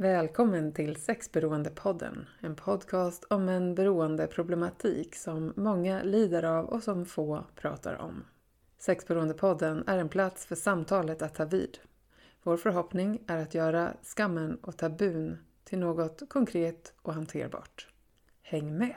Välkommen till Sexberoendepodden, en podcast om en beroendeproblematik som många lider av och som få pratar om. Sexberoendepodden är en plats för samtalet att ta vid. Vår förhoppning är att göra skammen och tabun till något konkret och hanterbart. Häng med!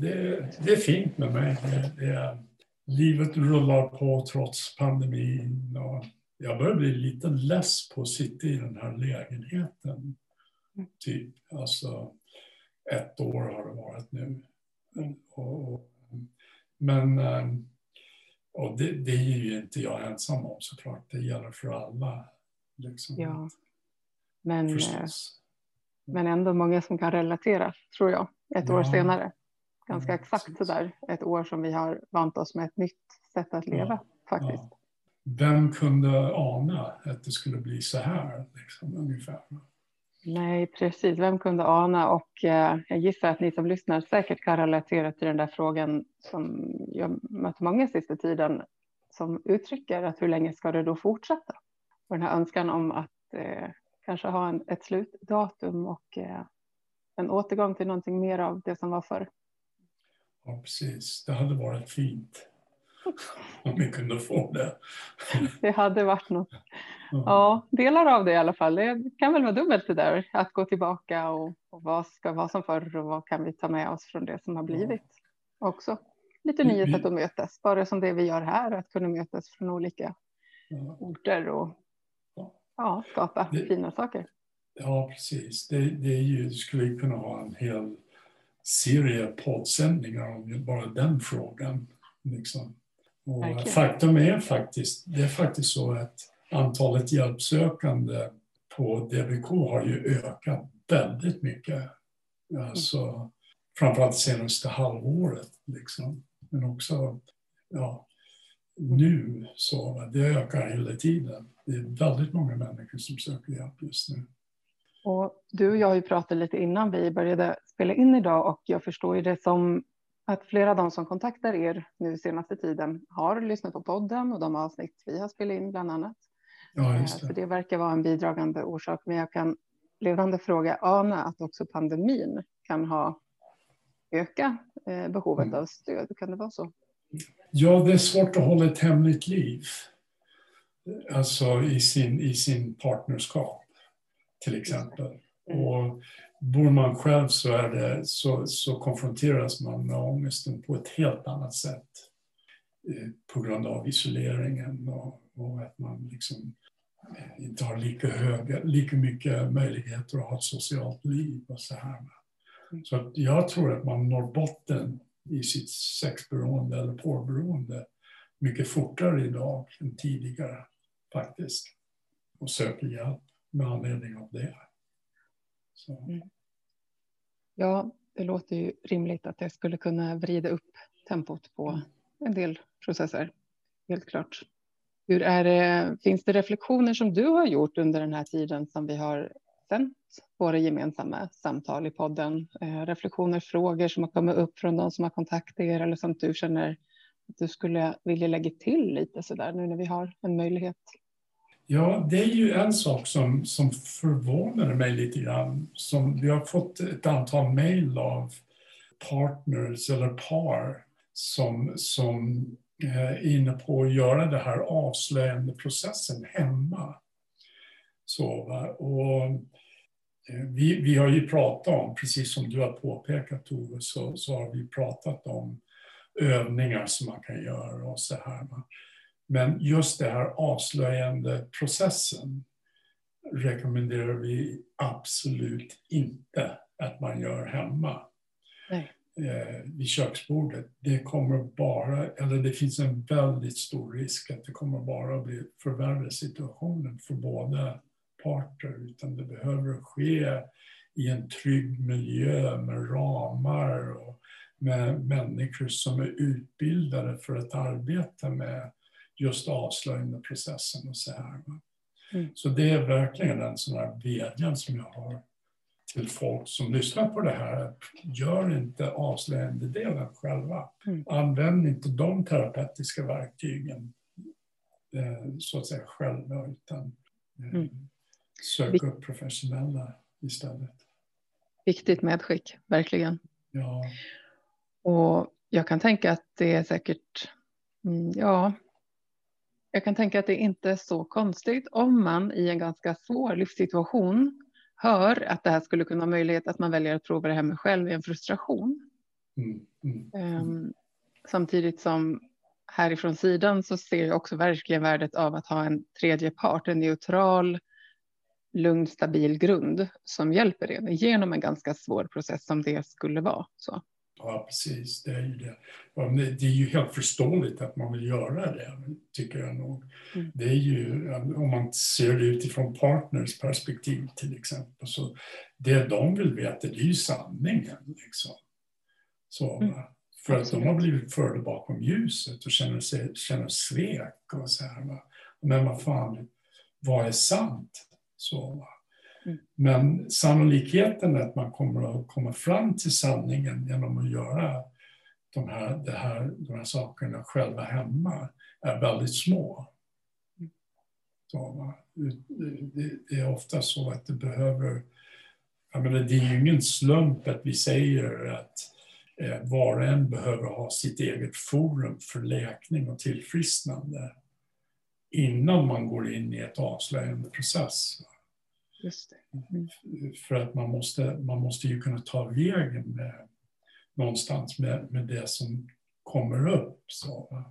Det, det är fint med mig. Det, det, livet rullar på trots pandemin. Och jag börjar bli lite less på att sitta i den här lägenheten. Typ, alltså ett år har det varit nu. Och, och, men och det, det, är ju inte jag ensam om såklart. Det gäller för alla. Liksom. Ja. Men, eh, men ändå många som kan relatera, tror jag, ett ja. år senare. Ganska exakt precis. sådär, ett år som vi har vant oss med ett nytt sätt att leva ja, faktiskt. Ja. Vem kunde ana att det skulle bli så här, liksom, ungefär? Nej, precis. Vem kunde ana? Och eh, jag gissar att ni som lyssnar säkert kan relatera till den där frågan som jag mött många sista tiden som uttrycker att hur länge ska det då fortsätta? Och den här önskan om att eh, kanske ha en, ett slutdatum och eh, en återgång till någonting mer av det som var förr. Ja, precis. Det hade varit fint om vi kunde få det. det hade varit något. Ja, delar av det i alla fall. Det kan väl vara dubbelt det där, att gå tillbaka och, och vad ska vara som förr och vad kan vi ta med oss från det som har blivit också. Lite nya sätt att mötas, bara som det vi gör här, att kunna mötas från olika orter och ja, skapa det, fina saker. Ja, precis. Det, det är ju, skulle kunna ha en hel serie poddsändningar om bara den frågan. Liksom. Och faktum är faktiskt, det är faktiskt så att antalet hjälpsökande på DBK har ju ökat väldigt mycket. Alltså. Framförallt det senaste halvåret. Liksom. Men också ja, nu så det ökar hela tiden. Det är väldigt många människor som söker hjälp just nu. Och du och jag har ju pratat lite innan vi började spela in idag och jag förstår ju det som att flera av de som kontaktar er nu senaste tiden har lyssnat på podden och de avsnitt vi har spelat in bland annat. Ja, just det. Så det verkar vara en bidragande orsak. Men jag kan ledande fråga ana att också pandemin kan ha öka eh, behovet mm. av stöd. Kan det vara så? Ja, det är svårt att hålla ett hemligt liv. Alltså i sin, i sin partnerskap, till exempel. Mm. Och bor man själv så, är det, så, så konfronteras man med ångesten på ett helt annat sätt. Eh, på grund av isoleringen och, och att man liksom eh, inte har lika, höga, lika mycket möjligheter att ha ett socialt liv. och Så här. Mm. Så jag tror att man når botten i sitt sexberoende eller porrberoende mycket fortare idag än tidigare faktiskt. Och söker hjälp med anledning av det. Mm. Ja, det låter ju rimligt att det skulle kunna vrida upp tempot på mm. en del processer. Helt klart. Hur är det, finns det reflektioner som du har gjort under den här tiden som vi har sänt våra gemensamma samtal i podden? Eh, reflektioner, frågor som har kommit upp från de som har kontaktat er eller som du känner att du skulle vilja lägga till lite så där nu när vi har en möjlighet? Ja, det är ju en sak som, som förvånar mig lite grann. Som vi har fått ett antal mejl av partners eller par som, som eh, är inne på att göra den här avslöjande processen hemma. Så, va? och eh, vi, vi har ju pratat om, precis som du har påpekat Tove, så, så har vi pratat om övningar som man kan göra och så här. Men just det här avslöjande processen rekommenderar vi absolut inte att man gör hemma. Nej. Eh, vid köksbordet. Det kommer bara, eller det finns en väldigt stor risk att det kommer bara bli förvärra situationen för båda parter. Utan det behöver ske i en trygg miljö med ramar och med människor som är utbildade för att arbeta med just avslöjandeprocessen och så här. Mm. Så det är verkligen en sån här vädjan som jag har till folk som lyssnar på det här. Gör inte avslöjandedelen själva. Mm. Använd inte de terapeutiska verktygen eh, så att säga själva utan eh, Mm. sök upp professionella istället. Viktigt medskick, verkligen. Ja, Och jag kan tänka att det är säkert, mm, ja, jag kan tänka att det inte är så konstigt om man i en ganska svår livssituation hör att det här skulle kunna ha möjlighet att man väljer att prova det här med själv i en frustration. mm, mm, Ehm, samtidigt som härifrån sidan så ser jag också verkligen värdet av att ha en tredje part, en neutral, lugn, stabil grund som hjälper en genom en ganska svår process som det skulle vara. Så. Ja, precis. Det är ju det. Det är ju helt förståeligt att man vill göra det, tycker jag nog. Mm. Det är ju, om man ser det utifrån partners perspektiv till exempel, så det de vill veta, det är ju sanningen. Liksom. Så, Mm. För att de har blivit förda bakom ljuset och känner, sig, känner svek och så här. Va. Men vad fan, vad är sant? Så, va. Men sannolikheten att man kommer att komma fram till sanningen genom att göra de här, det här, de här sakerna själva hemma är väldigt små. Det, är ofta så att det behöver... Jag menar, det är ju ingen slump att vi säger att eh, var och en behöver ha sitt eget forum för läkning och tillfrisknande innan man går in i ett avslöjande process. Just det. För att man måste, man måste ju kunna ta vägen med, någonstans med, med det som kommer upp. Så.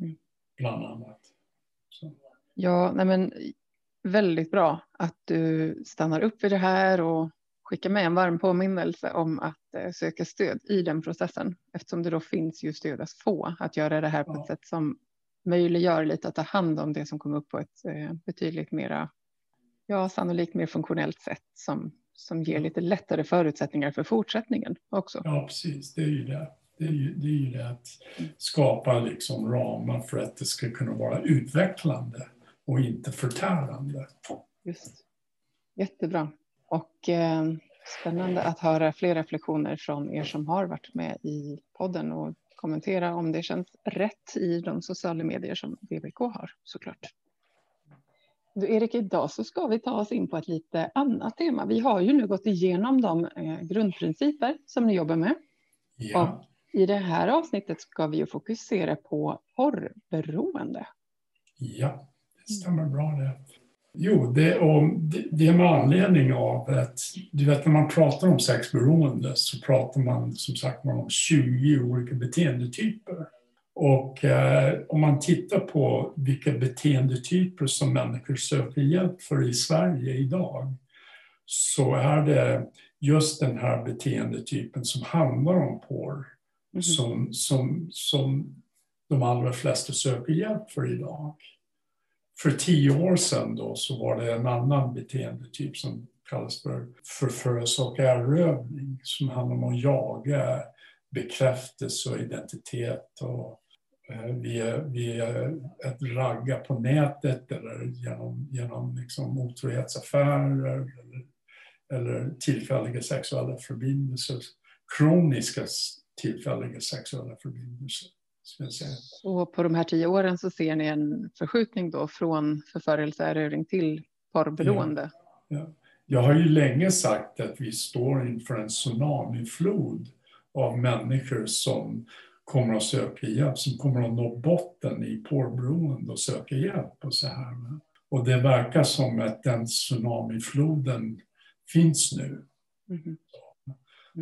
Mm. Bland annat. Så. Ja, nej men väldigt bra att du stannar upp vid det här och skickar med en varm påminnelse om att eh, söka stöd i den processen. Eftersom det då finns ju stöd att få att göra det här på Ja. ett sätt som möjliggör lite att ta hand om det som kom upp på ett eh, betydligt mera, ja sannolikt mer funktionellt sätt som, som ger lite lättare förutsättningar för fortsättningen också. Ja, precis. Det är ju det. Det är ju det, är ju det att skapa liksom ramar för att det ska kunna vara utvecklande och inte förtärande. Just. Jättebra. Och eh, spännande att höra fler reflektioner från er som har varit med i podden och kommentera om det känns rätt i de sociala medier som VBK har såklart. Du Erik, idag så ska vi ta oss in på ett lite annat tema. Vi har ju nu gått igenom de eh, grundprinciper som ni jobbar med. Ja, I det här avsnittet ska vi ju fokusera på porrberoende. ja det stämmer bra det. Jo, det, och det, det är med anledning av att du vet när man pratar om sexberoende så pratar man som sagt om 20 olika beteendetyper. Och eh, om man tittar på vilka beteendetyper som människor söker hjälp för i Sverige idag så är det just den här beteendetypen som handlar om porr Mhm. som, som, som de allra flesta söker hjälp för idag. För tio år sedan då så var det en annan beteendetyp som kallas för förförelse och erövring som handlar om att jaga bekräftelse och identitet och via, via ett ragga på nätet eller genom, genom liksom otrohetsaffärer eller, eller tillfälliga sexuella förbindelser. Kroniska tillfälliga sexuella förbindelser. Så på de här tio åren så ser ni en förskjutning då från förförelse, erövring till porrberoende. Jag har ju länge sagt att vi står inför en tsunamiflod av människor som kommer att söka hjälp, som kommer att nå botten i porrberoende och söka hjälp och så här. Och det verkar som att den tsunamifloden finns nu. Mhm.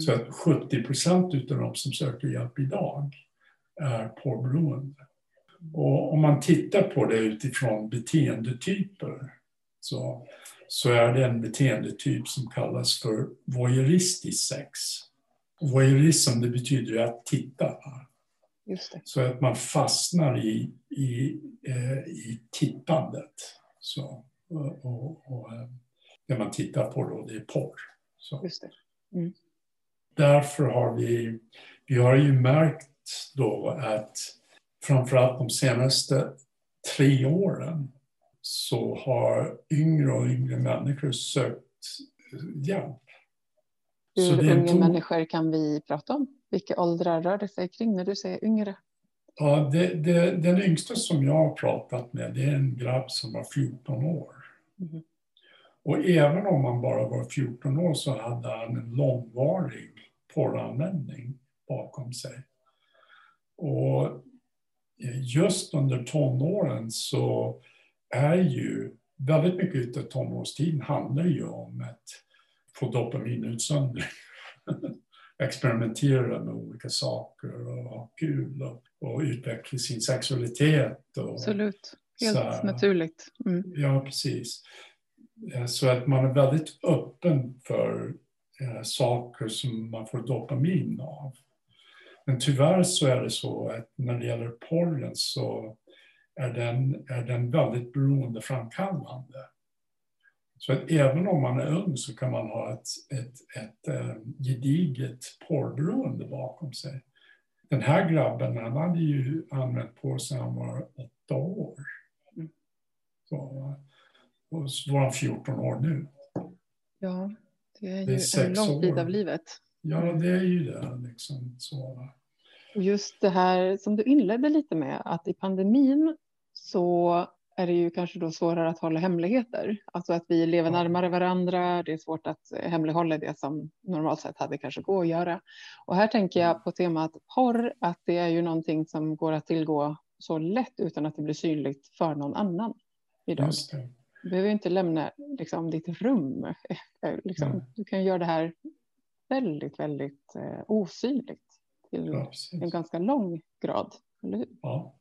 Så att 70 procent av de som söker hjälp idag är porrberoende. Och om man tittar på det utifrån beteendetyper så, så är det en beteendetyp som kallas för voyeuristisk sex. Voyeurism det betyder ju att titta. Så att man fastnar i, i, eh, i tittandet. Så, och, och, och, eh, det man tittar på då, det är porr. Så. Just det. Mm. Därför har vi, vi har ju märkt då att framförallt de senaste tre åren så har yngre och yngre människor sökt hjälp. Hur unga människor kan vi prata om? Vilka åldrar rör det sig kring när du säger yngre? Ja, det, det, den yngsta som jag har pratat med det är en grabb som var 14 år. Mm. Och även om han bara var 14 år så hade han en långvarig porranvändning bakom sig. Och just under tonåren så är ju väldigt mycket av tonårstiden handlar ju om att få dopaminutsöndring. Experimentera med olika saker och ha kul och, och utveckla sin sexualitet. Och, Absolut, helt naturligt. Mm. Ja, precis. Eh, så att man är väldigt öppen för eh, saker som man får dopamin av. Men tyvärr så är det så att när det gäller porren så är den, är den väldigt beroendeframkallande. Så att även om man är ung så kan man ha ett, ett, ett, ett eh, gediget porrberoende bakom sig. Den här grabben han hade ju använt porr sedan han var åtta år. Så, och så var han 14 år nu. Ja, det är ju det är en lång tid av livet. Ja, det är ju det. Liksom, så. Just det här som du inledde lite med, att i pandemin så är det ju kanske då svårare att hålla hemligheter. Alltså att vi lever närmare varandra. Det är svårt att hemlighålla det som normalt sett hade kanske gå att göra. Och här tänker jag på temat porr, att det är ju någonting som går att tillgå så lätt utan att det blir synligt för någon annan idag. Du behöver inte lämna liksom, ditt rum. Liksom, mm. Du kan göra det här väldigt, väldigt eh, osynligt till ja, en ganska lång grad. Eller hur? Ja,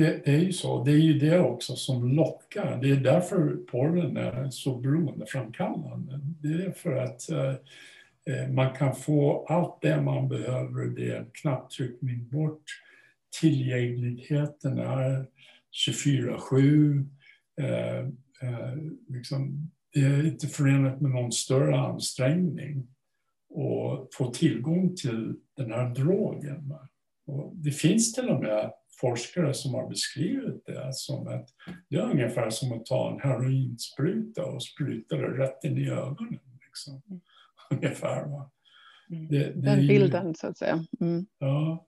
det, det, är ju så. Det är ju det också som lockar. Det är därför porren är så beroendeframkallande. Det är för att eh, eh man kan få allt det man behöver. Det är en knapptryckning bort. Tillgängligheten är 24-7. Eh, eh, liksom, det är inte förenat med någon större ansträngning att få tillgång till den här drogen. Och det finns till och med forskare som har beskrivit det som att det är ungefär som att ta en heroinspruta och spruta det rätt in i ögonen. Liksom. Mm. Ungefär. Va? Mm. Det, det Den bilden ju, så att säga. Mm. Ja.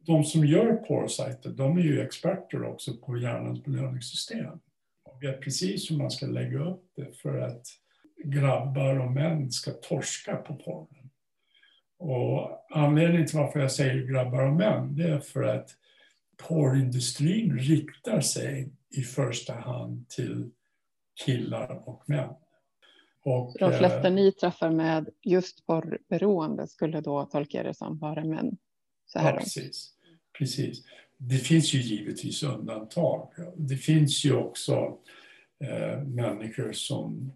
De som gör porrsajter, de är ju experter också på hjärnans belöningssystem. Och vet precis hur man ska lägga upp det för att grabbar och män ska torska på porren. Och anledningen till varför jag säger grabbar och män, det är för att porrindustrin riktar sig i första hand till killar och män. Och, de flesta eh, ni träffar med just porrberoende skulle då tolka det som bara män? Så här ja, precis. precis. Det finns ju givetvis undantag. Det finns ju också eh, människor som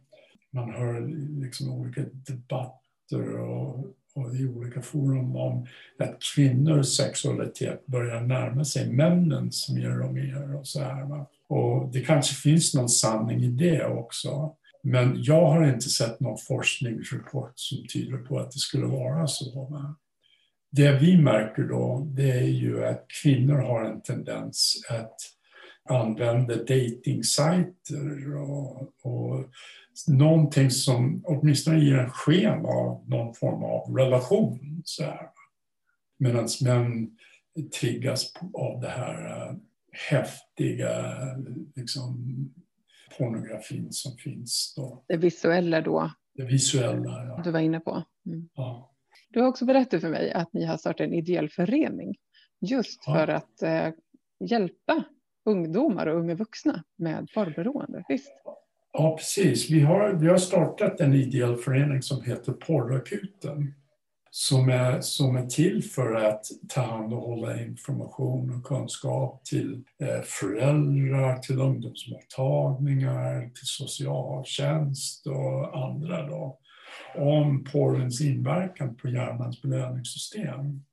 man hör liksom olika debatter och, och i olika forum om att kvinnors sexualitet börjar närma sig männens mer och mer. Och så här, va? Och det kanske finns någon sanning i det också. Men jag har inte sett någon forskningsrapport som tyder på att det skulle vara så. Va? Det vi märker då, det är ju att kvinnor har en tendens att använda dejtingsajter och, och någonting som åtminstone ger en sken av någon form av relation. Medan män triggas av det här äh, häftiga liksom, pornografin som finns. Då. Det visuella då? Det visuella, ja. Du var inne på. Mm. Ja. Du har också berättat för mig att ni har startat en ideell förening just ja. för att eh, hjälpa ungdomar och unga vuxna med porrberoende. Visst? Ja, precis. Vi har, vi har startat en ideell förening som heter Porrakuten. som är, som är till för att ta hand och hålla information och kunskap till eh, föräldrar, till ungdomsmottagningar, till socialtjänst och andra då, om porrens inverkan på hjärnans belöningssystem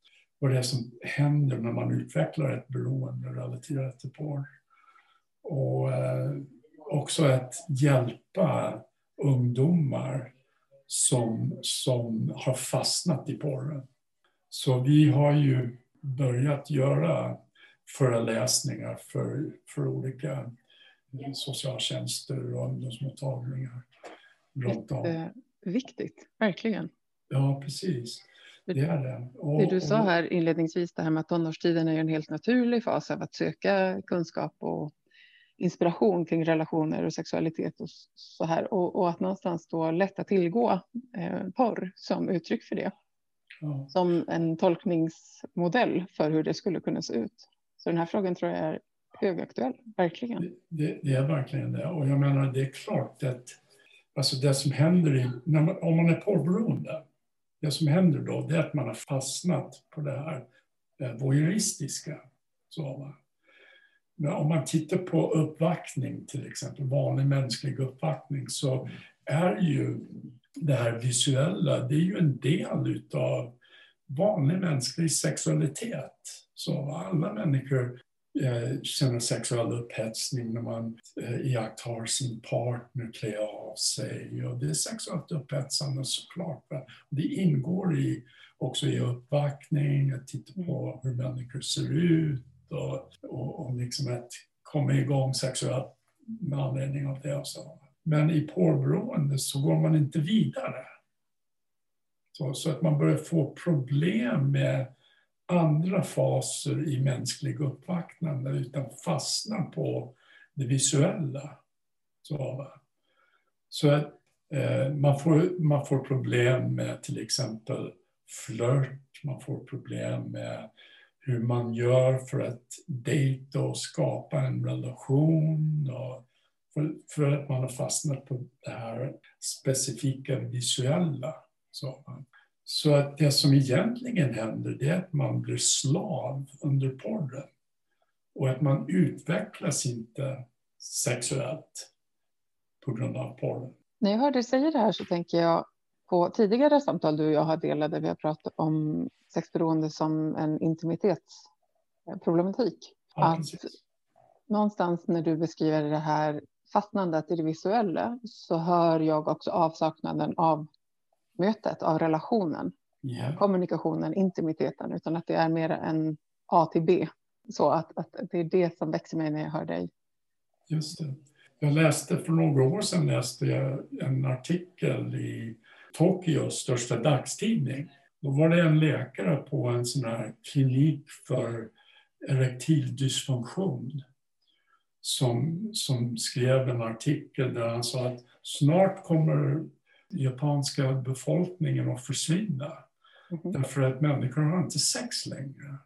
och det som händer när man utvecklar ett beroende relaterat till porr. Och eh, också att hjälpa ungdomar som, som har fastnat i porren. Så vi har ju börjat göra föreläsningar för, för olika socialtjänster och ungdomsmottagningar runt om. Viktigt, verkligen. Ja, precis. Det är det. Och, det du sa här inledningsvis, det här med att tonårstiden är en helt naturlig fas av att söka kunskap och inspiration kring relationer och sexualitet och så här och, och att någonstans då lätt att tillgå eh, porr som uttryck för det. Ja. Som en tolkningsmodell för hur det skulle kunna se ut. Så den här frågan tror jag är högaktuell, verkligen. Det, det, det är verkligen det och jag menar det är klart att alltså det som händer i, man, om man är porrberoende, det som händer då det är att man har fastnat på det här eh, voyeuristiska. Så, men om man tittar på uppvaktning, till exempel vanlig mänsklig uppvaktning, så är ju det här visuella, det är ju en del utav vanlig mänsklig sexualitet. Så alla människor eh, känner sexuell upphetsning när man eh, iakttar sin partner klä av sig. Och det är sexuellt upphetsande såklart. Det ingår i, också i uppvaktning, att titta på hur människor ser ut och, och, och liksom att komma igång sexuellt med anledning av det. Och. Men i porrberoende så går man inte vidare. Så, så, att man börjar få problem med andra faser i mänsklig uppvaknande utan fastnar på det visuella. Så, så att eh, man, får, man får problem med till exempel flört, man får problem med hur man gör för att dejta och skapa en relation. Och för, för att man har fastnat på det här specifika visuella. Så, så att det som egentligen händer det är att man blir slav under porren. Och att man utvecklas inte sexuellt på grund av porren. När jag hör dig säga det här så tänker jag på tidigare samtal du och jag har delat där vi har pratat om sexberoende som en intimitetsproblematik. Ja, att någonstans när du beskriver det här fastnandet i det visuella så hör jag också avsaknaden av mötet, av relationen, yeah. kommunikationen, intimiteten, utan att det är mer en A till B. Så att, att det är det som växer mig när jag hör dig. Just det. Jag läste för några år sedan läste jag en artikel i Tokyos största dagstidning. Då var det en läkare på en sån här klinik för erektil dysfunktion som, som skrev en artikel där han sa att snart kommer japanska befolkningen att försvinna. Mm. Därför att människor har inte sex längre.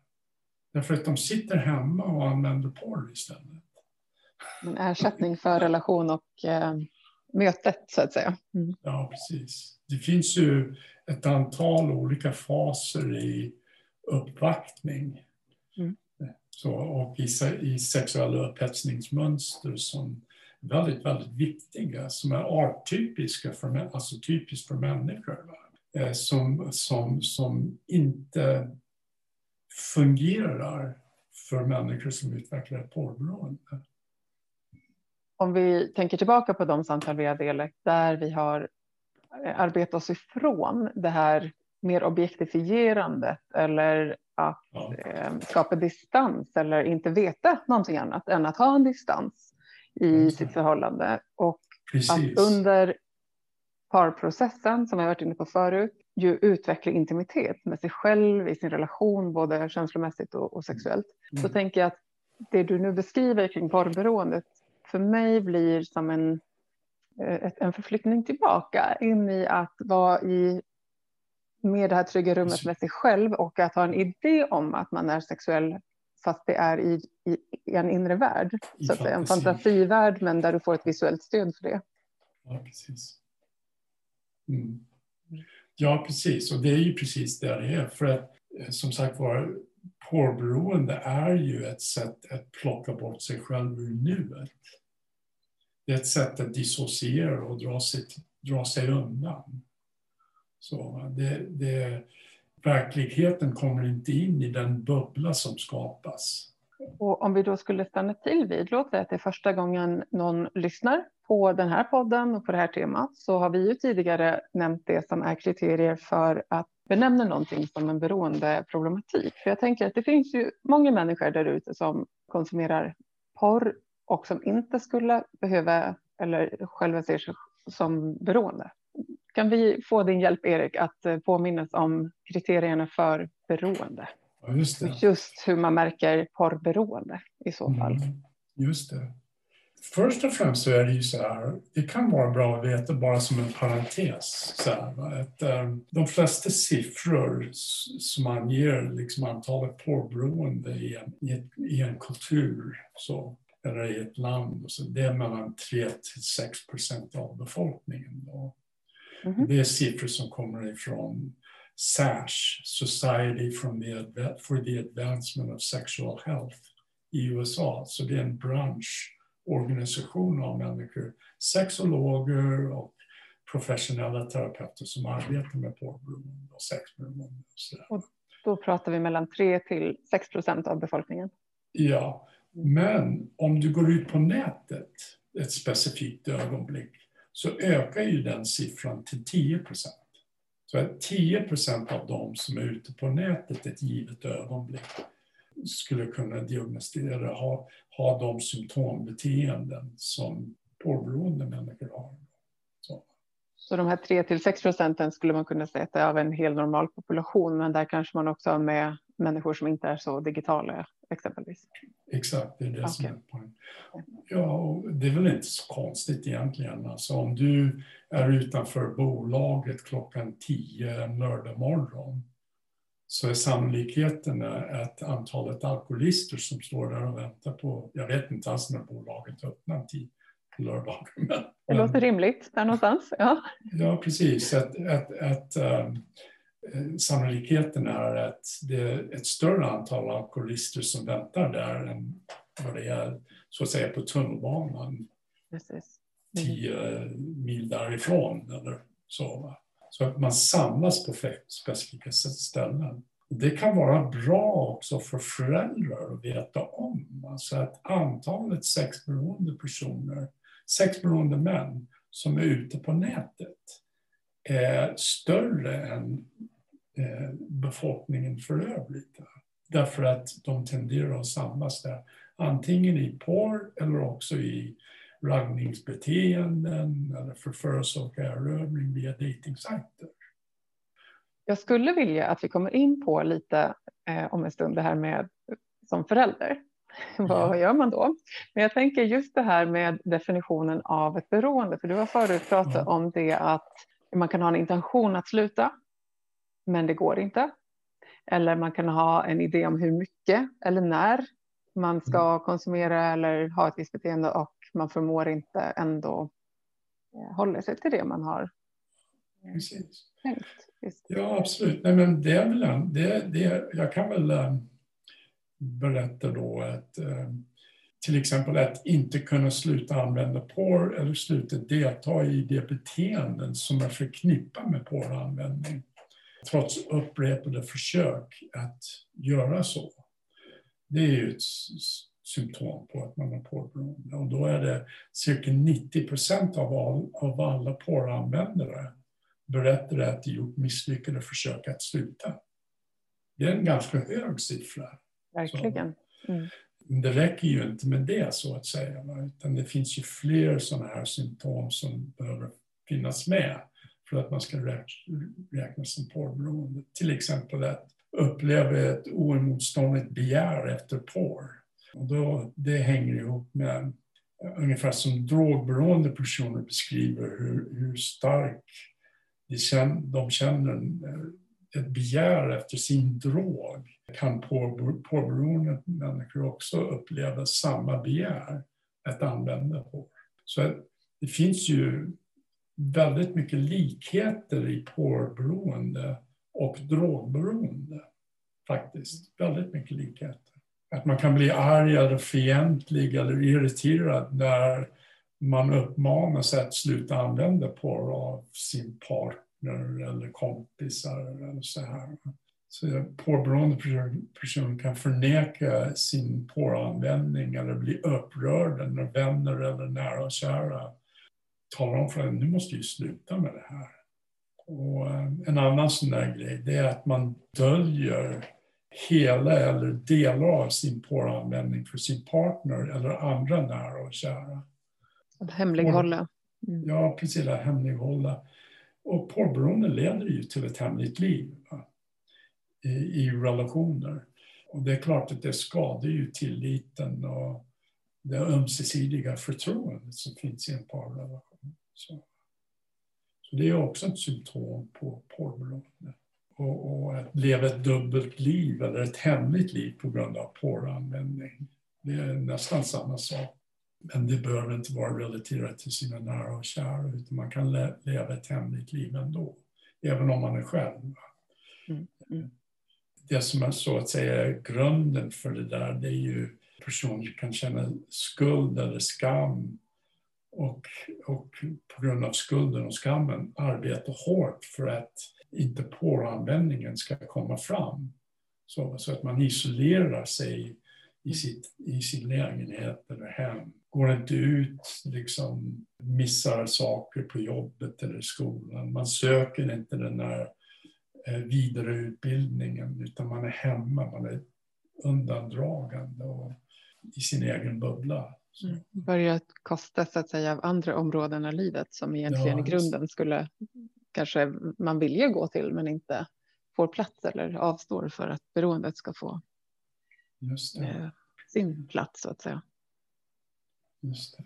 Därför att de sitter hemma och använder porr istället. En ersättning för relation och eh, mötet så att säga. Mm. Ja, precis. Det finns ju ett antal olika faser i uppvaktning. Mm. Så, och i, i sexuella upphetsningsmönster som är väldigt, väldigt viktiga, som är arttypiska för, alltså typiskt för människor. Eh, som, som, som inte fungerar för människor som utvecklar ett porrberoende om vi tänker tillbaka på de samtal vi har delat där vi har arbetat oss ifrån det här mer objektifierandet eller att ja. eh, skapa distans eller inte veta någonting annat än att ha en distans i mm. sitt förhållande. Och Precis. att under parprocessen, som jag varit inne på förut, ju utveckla intimitet med sig själv i sin relation, både känslomässigt och, och sexuellt. Mm. Så tänker jag att det du nu beskriver kring porrberoendet för mig blir som en, en förflyttning tillbaka in i att vara i med det här trygga rummet med sig själv och att ha en idé om att man är sexuell fast det är i, i, i en inre värld. I så säga, en fantasivärld men där du får ett visuellt stöd för det. Ja, precis. Mm. Ja, precis. Och det är ju precis det det är. För att eh, som sagt var, porrberoende är ju ett sätt att plocka bort sig själv ur nuet. Det är ett sätt att dissociera och dra sig, dra sig undan. Så det, det, verkligheten kommer inte in i den bubbla som skapas. Och om vi då skulle stanna till vid, låt säga att det är första gången någon lyssnar på den här podden och på det här temat, så har vi ju tidigare nämnt det som är kriterier för att benämna någonting som en beroendeproblematik. För jag tänker att det finns ju många människor där ute som konsumerar porr och som inte skulle behöva eller själva ser sig som beroende. Kan vi få din hjälp, Erik, att eh, påminnas om kriterierna för beroende? Just, det. just hur man märker porrberoende i så fall. Mm, just det. Först och främst så är det ju så här, det kan vara bra att veta bara som en parentes, så här, att um, de flesta siffror som anger liksom antalet porrberoende i en, i, ett, i en kultur så, eller i ett land, så det är mellan 3 till 6 procent av befolkningen. Då. Mm -hmm. Det är siffror som kommer ifrån SASH, Society the, for the Advancement of Sexual Health i USA. Så det är en branschorganisation av människor, sexologer och professionella terapeuter som arbetar med porrberoende och sexberoende. Och då pratar vi mellan 3 till 6 procent av befolkningen? Ja, men om du går ut på nätet ett specifikt ögonblick så ökar ju den siffran till 10 procent. Så att 10 procent av dem som är ute på nätet ett givet ögonblick skulle kunna diagnostisera, ha, ha de symptombeteenden som porrberoende människor har. Så. Så de här 3 till 6 procenten skulle man kunna säga att är av en hel normal population, men där kanske man också har med människor som inte är så digitala exempelvis. Exakt, det är det okay. som är poängen. Ja, det är väl inte så konstigt egentligen. Alltså om du är utanför bolaget klockan 10 en lördag morgon så är sannolikheten att antalet alkoholister som står där och väntar på, jag vet inte alls när bolaget öppnar tid på lördagar. Men, det låter rimligt där någonstans. Ja, ja precis. Att, att, att, um, sannolikheten är att det är ett större antal alkoholister som väntar där än vad det är så att säga på tunnelbanan. Precis. Mm. Tio mil därifrån eller så. Så att man samlas på specifika ställen. Det kan vara bra också för föräldrar att veta om. Alltså att antalet sexberoende personer, sexberoende män som är ute på nätet är större än eh, befolkningen för övrigt. Därför att de tenderar att samlas där, antingen i porr eller också i raggningsbeteenden eller förförelse och erövring via dejtingsajter. Jag skulle vilja att vi kommer in på lite eh, om en stund det här med som förälder. Vad gör man då? Men jag tänker just det här med definitionen av ett beroende, för du har förut pratat ja. om det att man kan ha en intention att sluta, men det går inte. Eller man kan ha en idé om hur mycket eller när man ska mm. konsumera eller ha ett visst beteende och man förmår inte ändå eh, hålla sig till det man har eh, Precis. tänkt. Just. Ja, absolut. Nej, men det är väl det, det, jag kan väl um, berätta då att um, till exempel att inte kunna sluta använda porr eller sluta delta i de beteenden som är förknippade med porranvändning trots upprepade försök att göra så. Det är ju ett symptom på att man har porrberoende. Och då är det cirka 90 procent av, all, av alla porranvändare berättar att de gjort misslyckade försök att sluta. Det är en ganska hög siffra. Verkligen. Mm. Det räcker ju inte med det så att säga, utan det finns ju fler sådana här symptom som behöver finnas med för att man ska räknas som porrberoende. Till exempel att uppleva ett oemotståndligt begär efter porr. Och då, det hänger ihop med ungefär som drogberoende personer beskriver hur, hur stark de känner, de känner eh, ett begär efter sin drog kan porrberoende människor också uppleva samma begär att använda porr. Så det finns ju väldigt mycket likheter i porrberoende och drogberoende. Faktiskt, väldigt mycket likheter. Att man kan bli arg eller fientlig eller irriterad när man uppmanas att sluta använda porr av sin partner eller kompisar eller så här. Så porrberoende person kan förneka sin porranvändning eller bli upprörd när vänner eller nära och kära talar om för en nu måste du sluta med det här. Och eh, en annan sån där grej det är att man döljer hela eller delar av sin porranvändning för sin partner eller andra nära och kära. Att hemlighålla. Mm. Ja, precis. Att hemlighålla. Och porrberoende leder ju till ett hemligt liv i, i, relationer. Och det är klart att det skadar ju tilliten och det ömsesidiga förtroendet som finns i en parrelation. Så, så det är också ett symptom på porrberoende. Och, och att leva ett dubbelt liv eller ett hemligt liv på grund av porranvändning. Det är nästan samma sak. Men det behöver inte vara relaterat till sina nära och kära utan man kan leva ett hemligt liv ändå. Även om man är själv. Mm. Mm. Det som är så att säga grunden för det där det är ju personer kan känna skuld eller skam och, och på grund av skulden och skammen arbeta hårt för att inte poranvändningen ska komma fram. Så, så att man isolerar sig i, sitt, i sin lägenhet eller hem. Går inte ut, liksom missar saker på jobbet eller skolan. Man söker inte den där eh, vidareutbildningen utan man är hemma, man är undandragande och i sin egen bubbla. Mm. Börjar kosta så att säga av andra områden av livet som egentligen ja, i grunden skulle kanske man vill ju gå till men inte får plats eller avstår för att beroendet ska få eh, sin plats så att säga. Just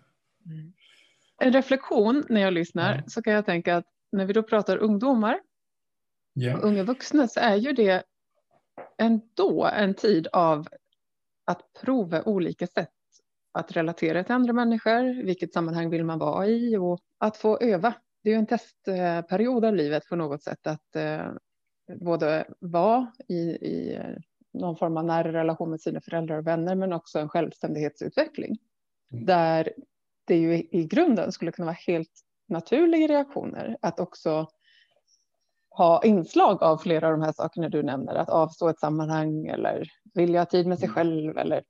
mm. En reflektion när jag lyssnar ja. så kan jag tänka att när vi då pratar ungdomar ja. och unga vuxna så är ju det ändå en tid av att prova olika sätt att relatera till andra människor, vilket sammanhang vill man vara i och att få öva det är en testperiod av livet på något sätt att eh, både vara i, i någon form av nära relation med sina föräldrar och vänner, men också en självständighetsutveckling. Mm. Där det ju i grunden skulle kunna vara helt naturliga reaktioner att också ha inslag av flera av de här sakerna du nämner, att avstå ett sammanhang eller vilja ha tid med sig mm. själv eller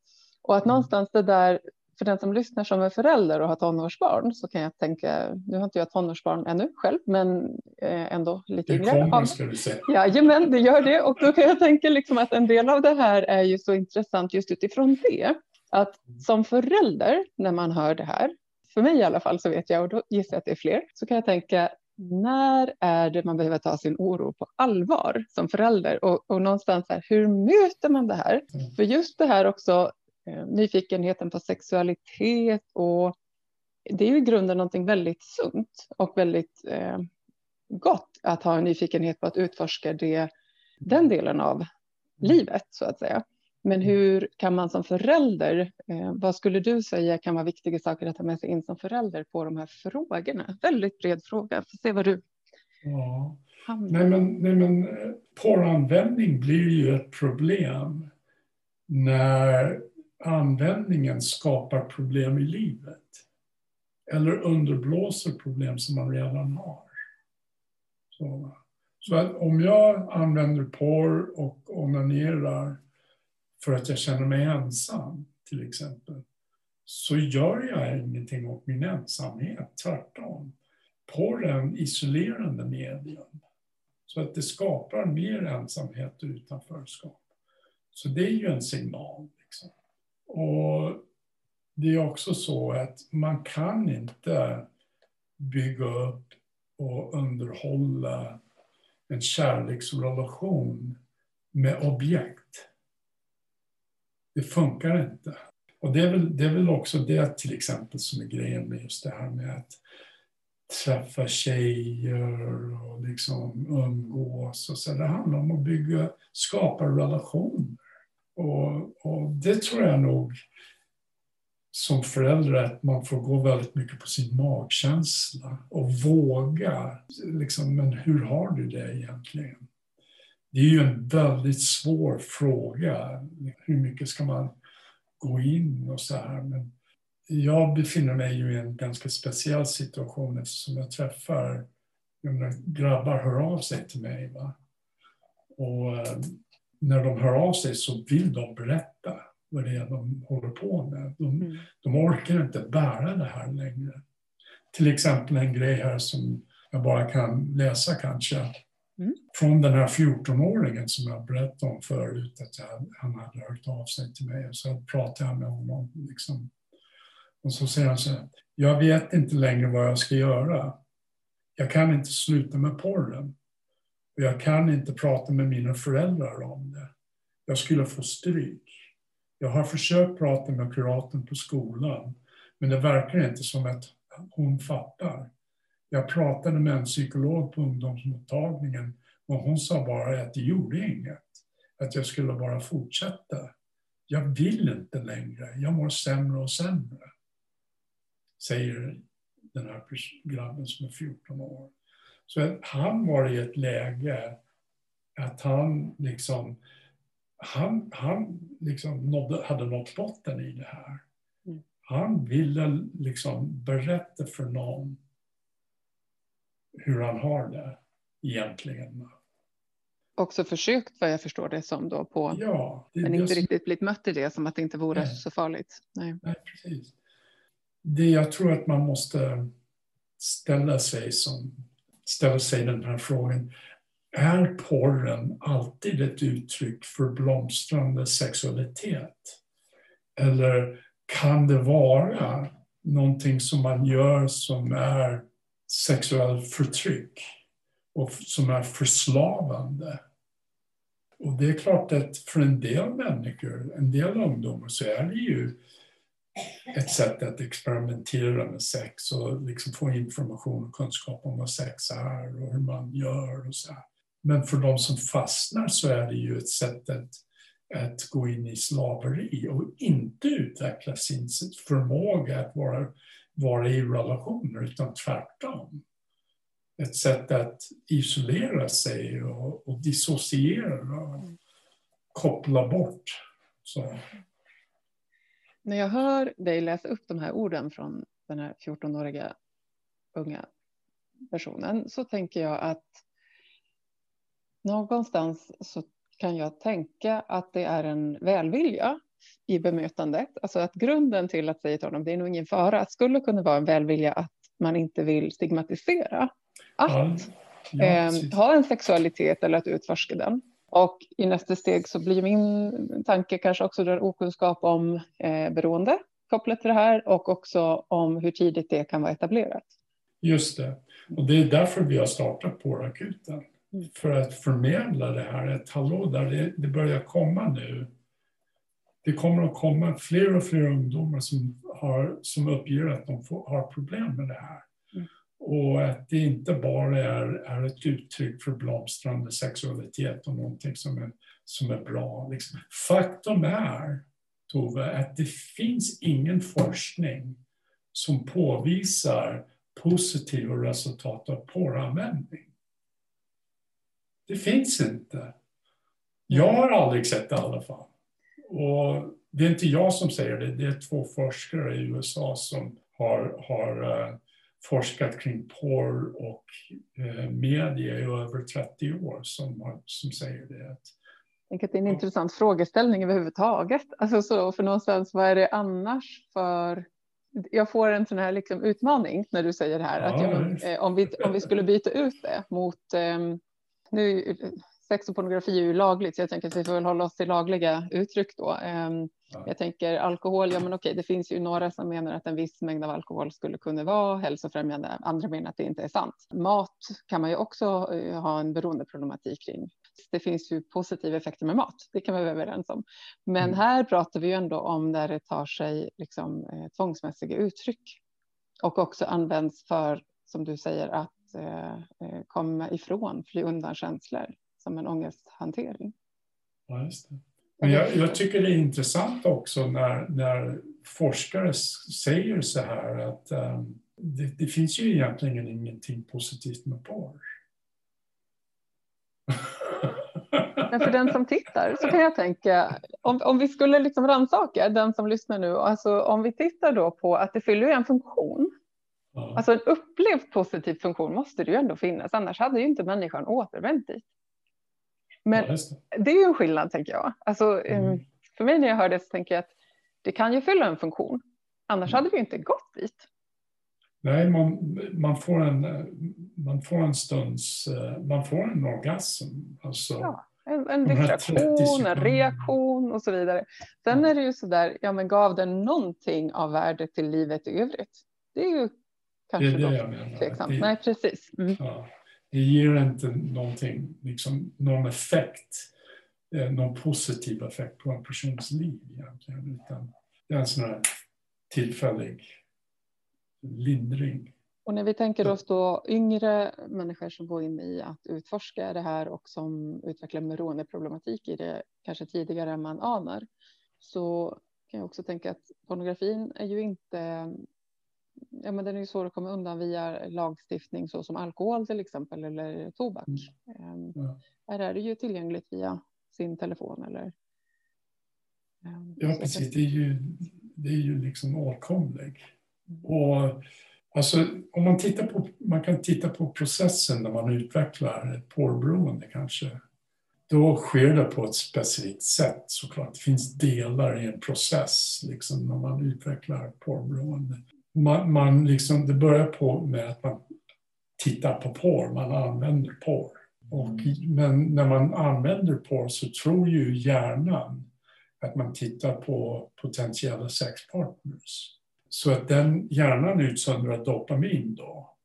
och att mm. någonstans det där för den som lyssnar som är förälder och har tonårsbarn så kan jag tänka, nu har inte jag tonårsbarn ännu själv, men eh, ändå lite yngre. Det kommer ska du säga. Jajamän, det gör det. Och då kan jag tänka liksom att en del av det här är ju så intressant just utifrån det. Att som förälder, när man hör det här, för mig i alla fall så vet jag, och då gissar jag att det är fler, så kan jag tänka, när är det man behöver ta sin oro på allvar som förälder? Och, och någonstans här, hur möter man det här? Mm. För just det här också, nyfikenheten på sexualitet och det är ju i grunden någonting väldigt sunt och väldigt eh, gott att ha en nyfikenhet på att utforska det, den delen av livet så att säga. Men hur kan man som förälder, eh, vad skulle du säga kan vara viktiga saker att ta med sig in som förälder på de här frågorna? Väldigt bred fråga, får se vad du Ja. Nej men, nej men eh, porranvändning blir ju ett problem när användningen skapar problem i livet. Eller underblåser problem som man redan har. Så, så att om jag använder porr och onanerar för att jag känner mig ensam, till exempel, så gör jag ingenting åt min ensamhet, tvärtom. Porr är en isolerande medium. Så att det skapar mer ensamhet och utanförskap. Så det är ju en signal. Liksom. Och det är också så att man kan inte bygga upp och underhålla en kärleksrelation med objekt. Det funkar inte. Och det är, väl, det är väl också det till exempel som är grejen med just det här med att träffa tjejer och liksom umgås. Och så. Det handlar om att bygga, skapa relationer. Och, och, det tror jag nog som förälder att man får gå väldigt mycket på sin magkänsla och våga. Liksom, men hur har du det egentligen? Det är ju en väldigt svår fråga. Hur mycket ska man gå in och så här? Men jag befinner mig ju i en ganska speciell situation eftersom jag träffar grabbar hör av sig till mig. Va? Och eh, när de hör av sig så vill de berätta vad det är de håller på med. De, mm. de orkar inte bära det här längre. Till exempel en grej här som jag bara kan läsa kanske. Mm. Från den här 14-åringen som jag berättade om förut, att jag, han hade hört av sig till mig. Och så pratade jag med honom. Liksom. Och så säger han så här, jag vet inte längre vad jag ska göra. Jag kan inte sluta med porren. Och jag kan inte prata med mina föräldrar om det. Jag skulle få stryk. Jag har försökt prata med kuratorn på skolan, men det verkar inte som att hon fattar. Jag pratade med en psykolog på ungdomsmottagningen och hon sa bara att det gjorde inget. Att jag skulle bara fortsätta. Jag vill inte längre. Jag mår sämre och sämre. Säger den här grabben som är 14 år. Så han var i ett läge att han liksom han, han liksom nådde, hade nått botten i det här. Mm. Han ville liksom berätta för någon hur han har det egentligen. Också försökt vad jag förstår det som då på, ja, det, men inte riktigt blivit mött i det som att det inte vore nej. så farligt. Nej. nej, precis. Det jag tror att man måste ställa sig, som, ställa sig den här frågan. Är porren alltid ett uttryck för blomstrande sexualitet? Eller kan det vara någonting som man gör som är sexuellt förtryck och som är förslavande? Och det är klart att för en del människor, en del ungdomar, så är det ju ett sätt att experimentera med sex och liksom få information och kunskap om vad sex är och hur man gör och så. Här. Men för de som fastnar så är det ju ett sätt att, att gå in i slaveri och inte utveckla sin förmåga att vara, vara i relationer, utan tvärtom. Ett sätt att isolera sig och, och dissociera och koppla bort. Så. När jag hör dig läsa upp de här orden från den här 14-åriga unga personen så tänker jag att någonstans så kan jag tänka att det är en välvilja i bemötandet. Alltså att grunden till att säga till honom, det är nog ingen fara, skulle kunna vara en välvilja att man inte vill stigmatisera. Att ja, ja, eh, ha en sexualitet eller att utforska den. Och i nästa steg så blir min tanke kanske också den okunskap om eh, beroende kopplat till det här och också om hur tidigt det kan vara etablerat. Just det. Och det är därför vi har startat Pårakuten för att förmedla det här. Ett hallå där, det, det börjar komma nu. Det kommer att komma fler och fler ungdomar som, har, som uppger att de får, har problem med det här. Och att det inte bara är, är ett uttryck för blomstrande sexualitet och någonting som är, som är bra. Liksom. Faktum är, Tove, att det finns ingen forskning som påvisar positiva resultat av porranvändning. Det finns inte. Jag har aldrig sett det i alla fall. Och det är inte jag som säger det, det är två forskare i USA som har, har uh, forskat kring porr och uh, media i över 30 år som, har, som säger det. Jag att det är en ja. intressant frågeställning överhuvudtaget. Alltså så, för någonstans, vad är det annars för jag får en sån här liksom utmaning när du säger det här. Ja, att jag, eh, om, vi, om vi skulle byta ut det mot eh, nu, sex och pornografi är ju lagligt, så jag tänker att vi får väl hålla oss till lagliga uttryck då. Ehm, jag tänker alkohol, ja men okej, det finns ju några som menar att en viss mängd av alkohol skulle kunna vara hälsofrämjande, andra menar att det inte är sant. Mat kan man ju också eh, ha en beroendeproblematik kring. Det finns ju positiva effekter med mat, det kan vi vara överens om. Men mm. här pratar vi ju ändå om där det tar sig liksom, eh, tvångsmässiga uttryck och också används för, som du säger, att Eh, eh, komma ifrån, fly undan känslor som en ångesthantering. Ja, just det. Men jag, jag, tycker det är intressant också när, när forskare säger så här att um, det, det, finns ju egentligen ingenting positivt med porr. Men för den som tittar så kan jag tänka, om, om vi skulle liksom rannsaka den som lyssnar nu, alltså om vi tittar då på att det fyller en funktion. Ja. Alltså en upplevd positiv funktion måste det ju ändå finnas, annars hade ju inte människan återvänt dit. Men ja, det. det. är ju en skillnad tänker jag. Alltså, mm. För mig när jag hör det så tänker jag att det kan ju fylla en funktion, annars mm. hade vi inte gått dit. Nej, man, man, får en, man får en stunds, man får en orgasm. Alltså, ja. En, en distraktion, en reaktion och så vidare. Sen är det ju så där, ja men gav den någonting av värde till livet i övrigt? Det är ju kanske det är det jag menar. tveksamt. Det, Nej, precis. Mm. Ja, det ger inte någonting, liksom, någon effekt, eh, någon positiv effekt på en persons liv egentligen, utan det är en sån här tillfällig lindring. Och när vi tänker oss då yngre människor som går in i att utforska det här och som utvecklar beroendeproblematik i det kanske tidigare än man anar så kan jag också tänka att pornografin är ju inte ja, men den är ju svår att komma undan via lagstiftning så som alkohol till exempel eller tobak. Mm. Ja. Här är det ju tillgängligt via sin telefon eller. Ja, precis. Det är ju, det är ju liksom åtkomlig. Mm. Och Alltså, om man, tittar på, man kan titta på processen när man utvecklar ett porrberoende kanske. Då sker det på ett specifikt sätt såklart. Det finns delar i en process liksom, när man utvecklar porrberoende. Man, man liksom, det börjar på med att man tittar på porr, man använder porr. Och, men när man använder porr så tror ju hjärnan att man tittar på potentiella sexpartners. Så att den hjärnan utsöndrar dopamin då.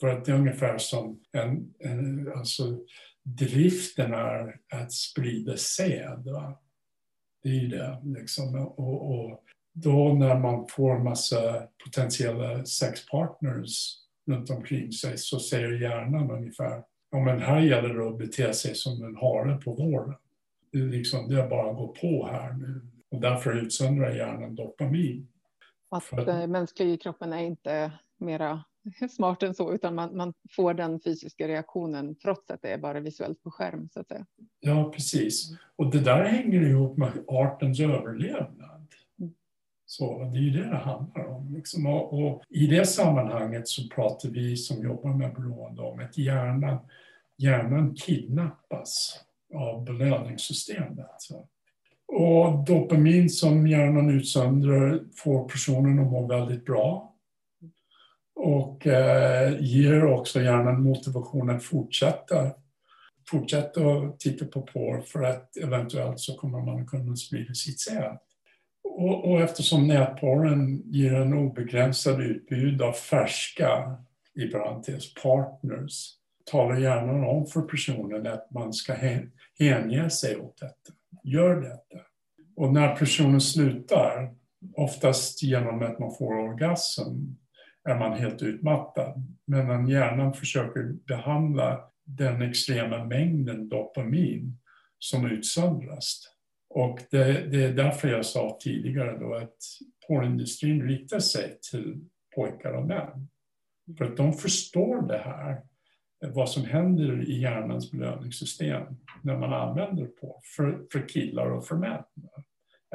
För att det är ungefär som en, en alltså driften är att sprida säd. Va? Det är ju det. Liksom. Och, och, då när man får massa potentiella sexpartners runt omkring sig så säger hjärnan ungefär ja men här gäller det att bete sig som en hare på våren. Det är, liksom, det är bara att gå på här nu. Och därför utsöndrar hjärnan dopamin. Att för... mänskliga kroppen är inte mera smart än så, utan man, man, får den fysiska reaktionen trots att det är bara visuellt på skärm. Så att säga. Ja, precis. Och det där hänger ihop med artens överlevnad. Så det är ju det det handlar om. Liksom. Och, och, I det sammanhanget så pratar vi som jobbar med beroende om att hjärnan, hjärnan kidnappas av belöningssystemet. Så. Och dopamin som hjärnan utsöndrar får personen att må väldigt bra. Och eh, ger också hjärnan motivation att fortsätta, fortsätta att titta på porr för att eventuellt så kommer man kunna sprida sitt säd. Och, och eftersom nätporren ger en obegränsad utbud av färska, i parentes, partners, talar hjärnan om för personen att man ska hänge sig åt detta gör detta. Och när personen slutar, oftast genom att man får orgasm, är man helt utmattad. Medan hjärnan försöker behandla den extrema mängden dopamin som utsöndras. Och det, det, är därför jag sa tidigare då att porrindustrin riktar sig till pojkar och män. För att de förstår det här vad som händer i hjärnans belöningssystem när man använder på för, för killar och för män.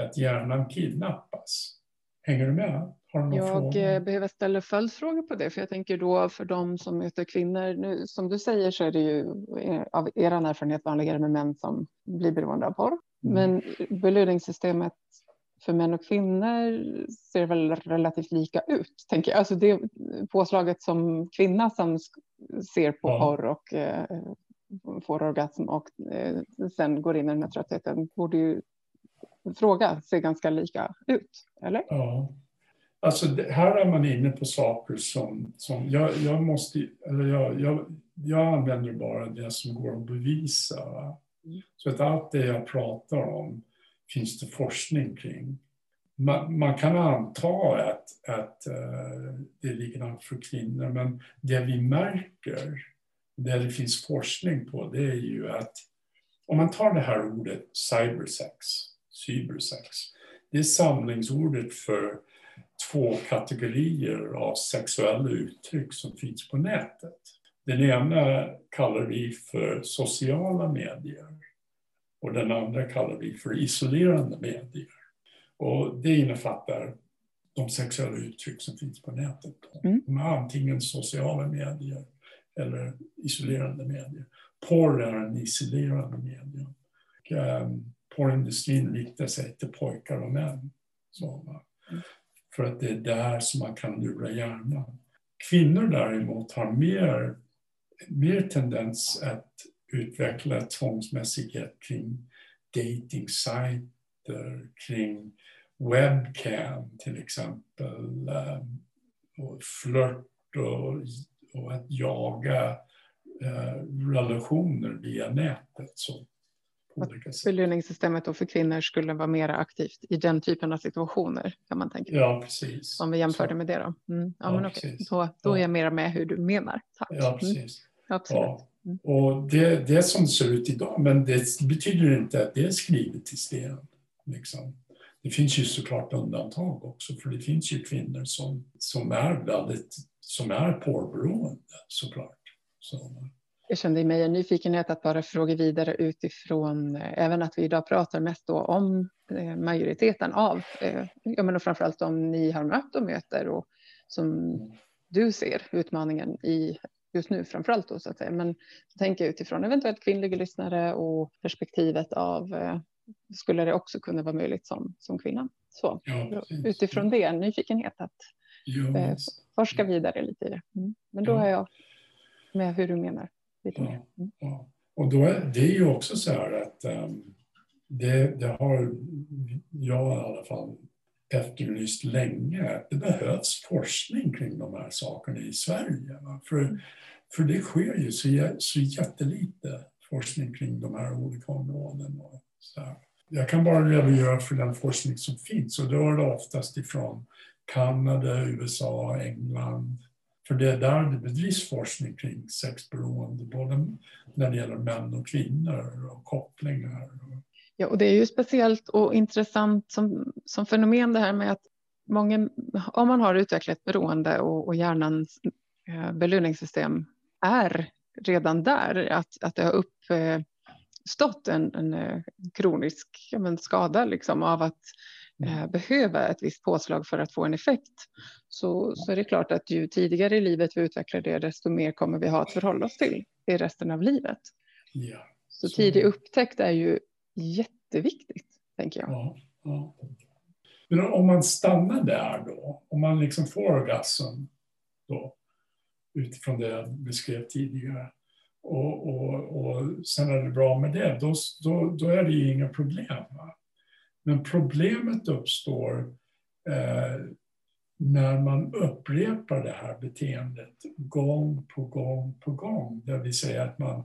Att hjärnan kidnappas. Hänger du med? Jag fråga? Eh, behöver ställa följdfrågor på det, för jag tänker då för de som möter kvinnor, nu, som du säger så är det ju eh, av er erfarenhet vanligare med män som blir beroende av porr. Mm. Men belöningssystemet för män och kvinnor ser väl relativt lika ut, tänker jag. Alltså det påslaget som kvinna som ser på ja. porr och eh, får orgasm och eh, sen går in i den här tröttheten borde ju fråga se ganska lika ut, eller? Ja. Alltså här är man inne på saker som, som jag, jag måste, eller jag, jag, jag använder bara det som går att bevisa. Va? Så att allt det jag pratar om finns det forskning kring. Man, man kan anta att, att uh, det är likadant för kvinnor, men det vi märker, det det finns forskning på, det är ju att om man tar det här ordet cybersex, cybersex, det är samlingsordet för två kategorier av sexuella uttryck som finns på nätet. Den ena kallar vi för sociala medier och den andra kallar vi för isolerande medier. Och det innefattar de sexuella uttryck som finns på nätet. Mm. De är antingen sociala medier eller isolerande medier. Porr är en isolerande medie. Och, um, porrindustrin riktar sig till pojkar och män. Så. För att det är där som man kan lura hjärnan. Kvinnor däremot har mer, mer tendens att utveckla tvångsmässighet kring dating-sajter, kring webcam till exempel, eh, och flört och, och att jaga eh, relationer via nätet. Så, Belöningssystemet för kvinnor skulle vara mer aktivt i den typen av situationer kan man tänka. Ja, precis. Om vi jämför det med det då. Mm. Ja, ja, men okej. Då, då är jag mer med hur du menar. Tack. Ja, mm. precis. Mm. Absolut. Ja. Och det, det som ser ut idag, men det betyder inte att det är skrivet i sten. Liksom. Det finns ju såklart undantag också, för det finns ju kvinnor som, som är väldigt, som är porrberoende såklart. Så. Jag kände i mig en nyfikenhet att bara fråga vidare utifrån eh, även att vi idag pratar mest då om eh, majoriteten av, eh, ja men framförallt de ni har mött och möter och som du ser utmaningen i just nu framförallt då så att säga. Men tänker utifrån eventuellt kvinnliga lyssnare och perspektivet av skulle det också kunna vara möjligt som, som kvinna. Så ja, utifrån det, en nyfikenhet att ja, eh, forska vidare lite i det. Mm. Men då ja. är jag med hur du menar lite mer. Mm. Och då är, det är ju också så här att um, det, det har jag i alla fall efterlyst länge. Det behövs forskning kring de här sakerna i Sverige. För, mm. för det sker ju så, så jättelite forskning kring de här olika områdena. Så jag kan bara redogöra för den forskning som finns och då är det oftast ifrån Kanada, USA, England. För det är där det bedrivs forskning kring sexberoende, både när det gäller män och kvinnor och kopplingar. Ja, och det är ju speciellt och intressant som, som fenomen det här med att många, om man har utvecklat beroende och, och hjärnans eh, belöningssystem är redan där, att, att det har uppstått eh, en, en eh, kronisk ja, men skada liksom, av att eh behöva ett visst påslag för att få en effekt så, så är det klart att ju tidigare i livet vi utvecklar det desto mer kommer vi ha att förhålla oss till i resten av livet. Ja, så, så tidig upptäckt är ju jätteviktigt, tänker jag. Ja, ja. Men om man stannar där då, om man liksom får orgasm då, utifrån det jag beskrev tidigare, och, och, och sen är det bra med det, då, då, då är det ju inga problem. Va? Men problemet uppstår eh, när man upprepar det här beteendet gång på gång på gång. Det vill säga att man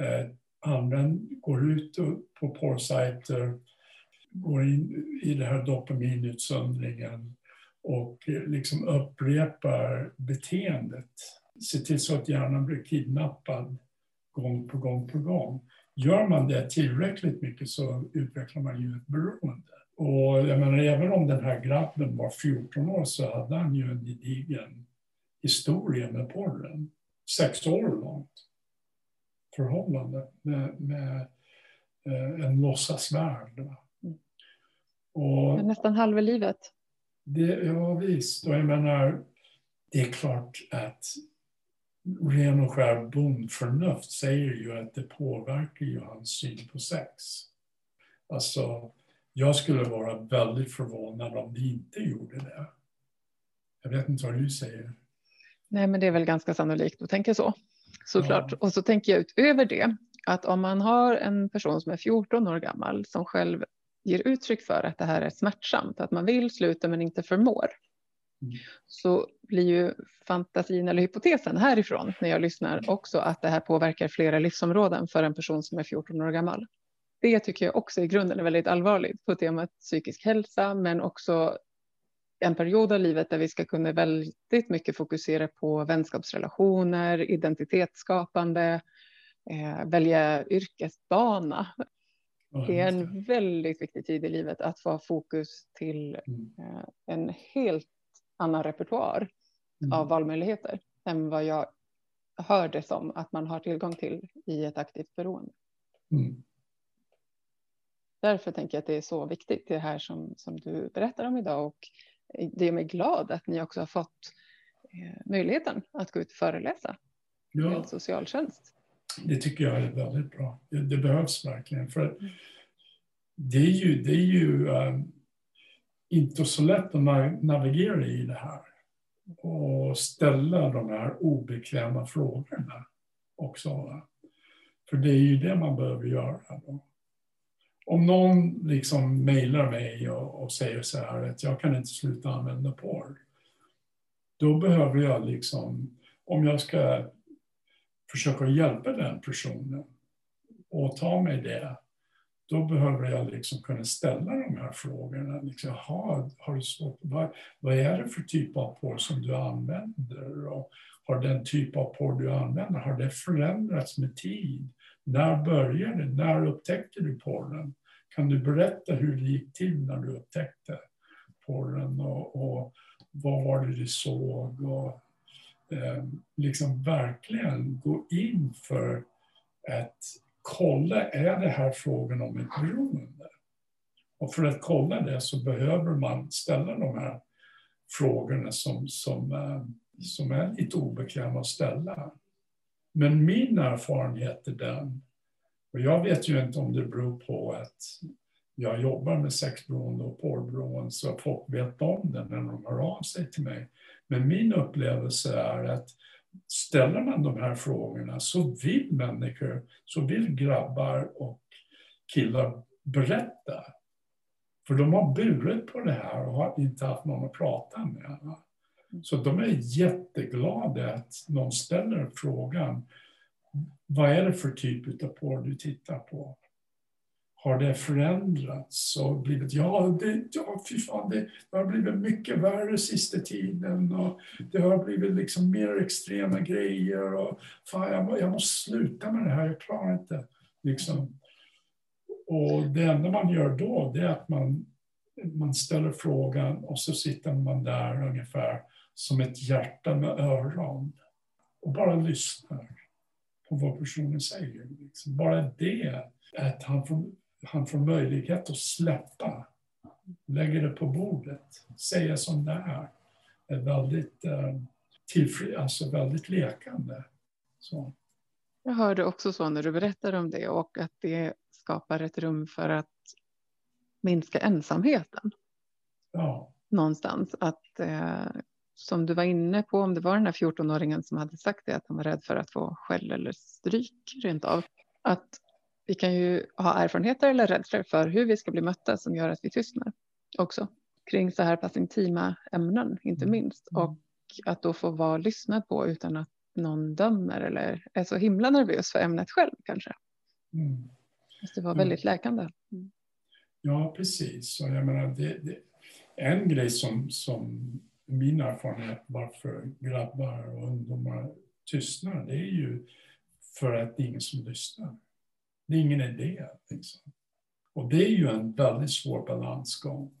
eh, använder, går ut på porrsajter, går in i den här dopaminutsöndringen och eh, liksom upprepar beteendet. Se till så att hjärnan blir kidnappad gång på gång på gång. Gör man det tillräckligt mycket så utvecklar man ju ett beroende. Och jag menar, även om den här grabben var 14 år så hade han ju en gedigen historia med porren. Sex år långt förhållande med, med eh, en låtsasvärld. Och Nästan halva livet. Det, ja visst, och jag menar, det är klart att ren och skär bondförnuft säger ju att det påverkar ju hans syn på sex. Alltså, jag skulle vara väldigt förvånad om det inte gjorde det. Jag vet inte vad du säger. Nej, men det är väl ganska sannolikt att tänka så. Såklart. Ja. Och så tänker jag utöver det att om man har en person som är 14 år gammal som själv ger uttryck för att det här är smärtsamt, att man vill sluta men inte förmår. Så blir ju fantasin eller hypotesen härifrån när jag lyssnar också att det här påverkar flera livsområden för en person som är 14 år gammal. Det tycker jag också i grunden är väldigt allvarligt på temat psykisk hälsa, men också en period av livet där vi ska kunna väldigt mycket fokusera på vänskapsrelationer, identitetsskapande, eh, välja yrkesbana. det är en väldigt viktig tid i livet att få fokus till mm. Eh, en helt annan repertoar mm. av valmöjligheter än vad jag hör det som att man har tillgång till i ett aktivt beroende. Mm. Därför tänker jag att det är så viktigt det här som, som du berättar om idag och det är mig glad att ni också har fått eh, möjligheten att gå ut och föreläsa ja. med socialtjänst. Det tycker jag är väldigt bra. Det, det behövs verkligen. För mm. det är ju, det är ju um, inte så lätt att navigera i det här och ställa de här obekväma frågorna också. För det är ju det man behöver göra. Då. Om någon liksom mejlar mig och, och, säger så här att jag kan inte sluta använda porr. Då behöver jag liksom, om jag ska försöka hjälpa den personen och ta mig det, då behöver jag liksom kunna ställa de här frågorna. Liksom, aha, har du svårt, vad, vad är det för typ av porr som du använder? Och har den typ av porr du använder, har det förändrats med tid? När började det? När upptäckte du porren? Kan du berätta hur det gick till när du upptäckte porren? Och, och vad var det du såg? Och, eh, liksom verkligen gå in för ett kolla, är det här frågan om ett beroende? Och för att kolla det så behöver man ställa de här frågorna som, som, eh, som är lite obekväma att ställa. Men min erfarenhet är den, och jag vet ju inte om det beror på att jag jobbar med sexberoende och porrberoende så att folk vet om det när de hör av sig till mig. Men min upplevelse är att ställer man de här frågorna så vill människor, så vill grabbar och killar berätta. För de har burit på det här och har inte haft någon att prata med. Så de är jätteglada att någon ställer frågan. Vad är det för typ av porr du tittar på? Har det förändrats och blivit, ja, det, ja fy fan, det, det har blivit mycket värre sista tiden och det har blivit liksom mer extrema grejer och fan, jag, jag måste sluta med det här, jag klarar inte. Liksom. Och det enda man gör då, det är att man, man ställer frågan och så sitter man där ungefär som ett hjärta med öron och bara lyssnar på vad personen säger. Liksom. Bara det, att han får han får möjlighet att släppa, lägger det på bordet, säga som det är, är väldigt, eh, tillfri, alltså väldigt lekande. Så. Jag hörde också så när du berättade om det och att det skapar ett rum för att minska ensamheten. Ja. Någonstans. Att, eh, som du var inne på, om det var den här 14-åringen som hade sagt det, att han var rädd för att få skäll eller stryk rent av. Att vi kan ju ha erfarenheter eller rädslor för hur vi ska bli mötta som gör att vi tystnar också kring så här pass intima ämnen, inte mm. minst. Mm. Och att då få vara lyssnad på utan att någon dömer eller är så himla nervös för ämnet själv kanske. Mm. Det var väldigt läkande. Mm. Ja, precis. Och jag menar, det, det, en grej som, som min erfarenhet varför grabbar och ungdomar tystnar, det är ju för att det är ingen som lyssnar. Det är ingen idé. Liksom. Och det är ju en väldigt svår balansgång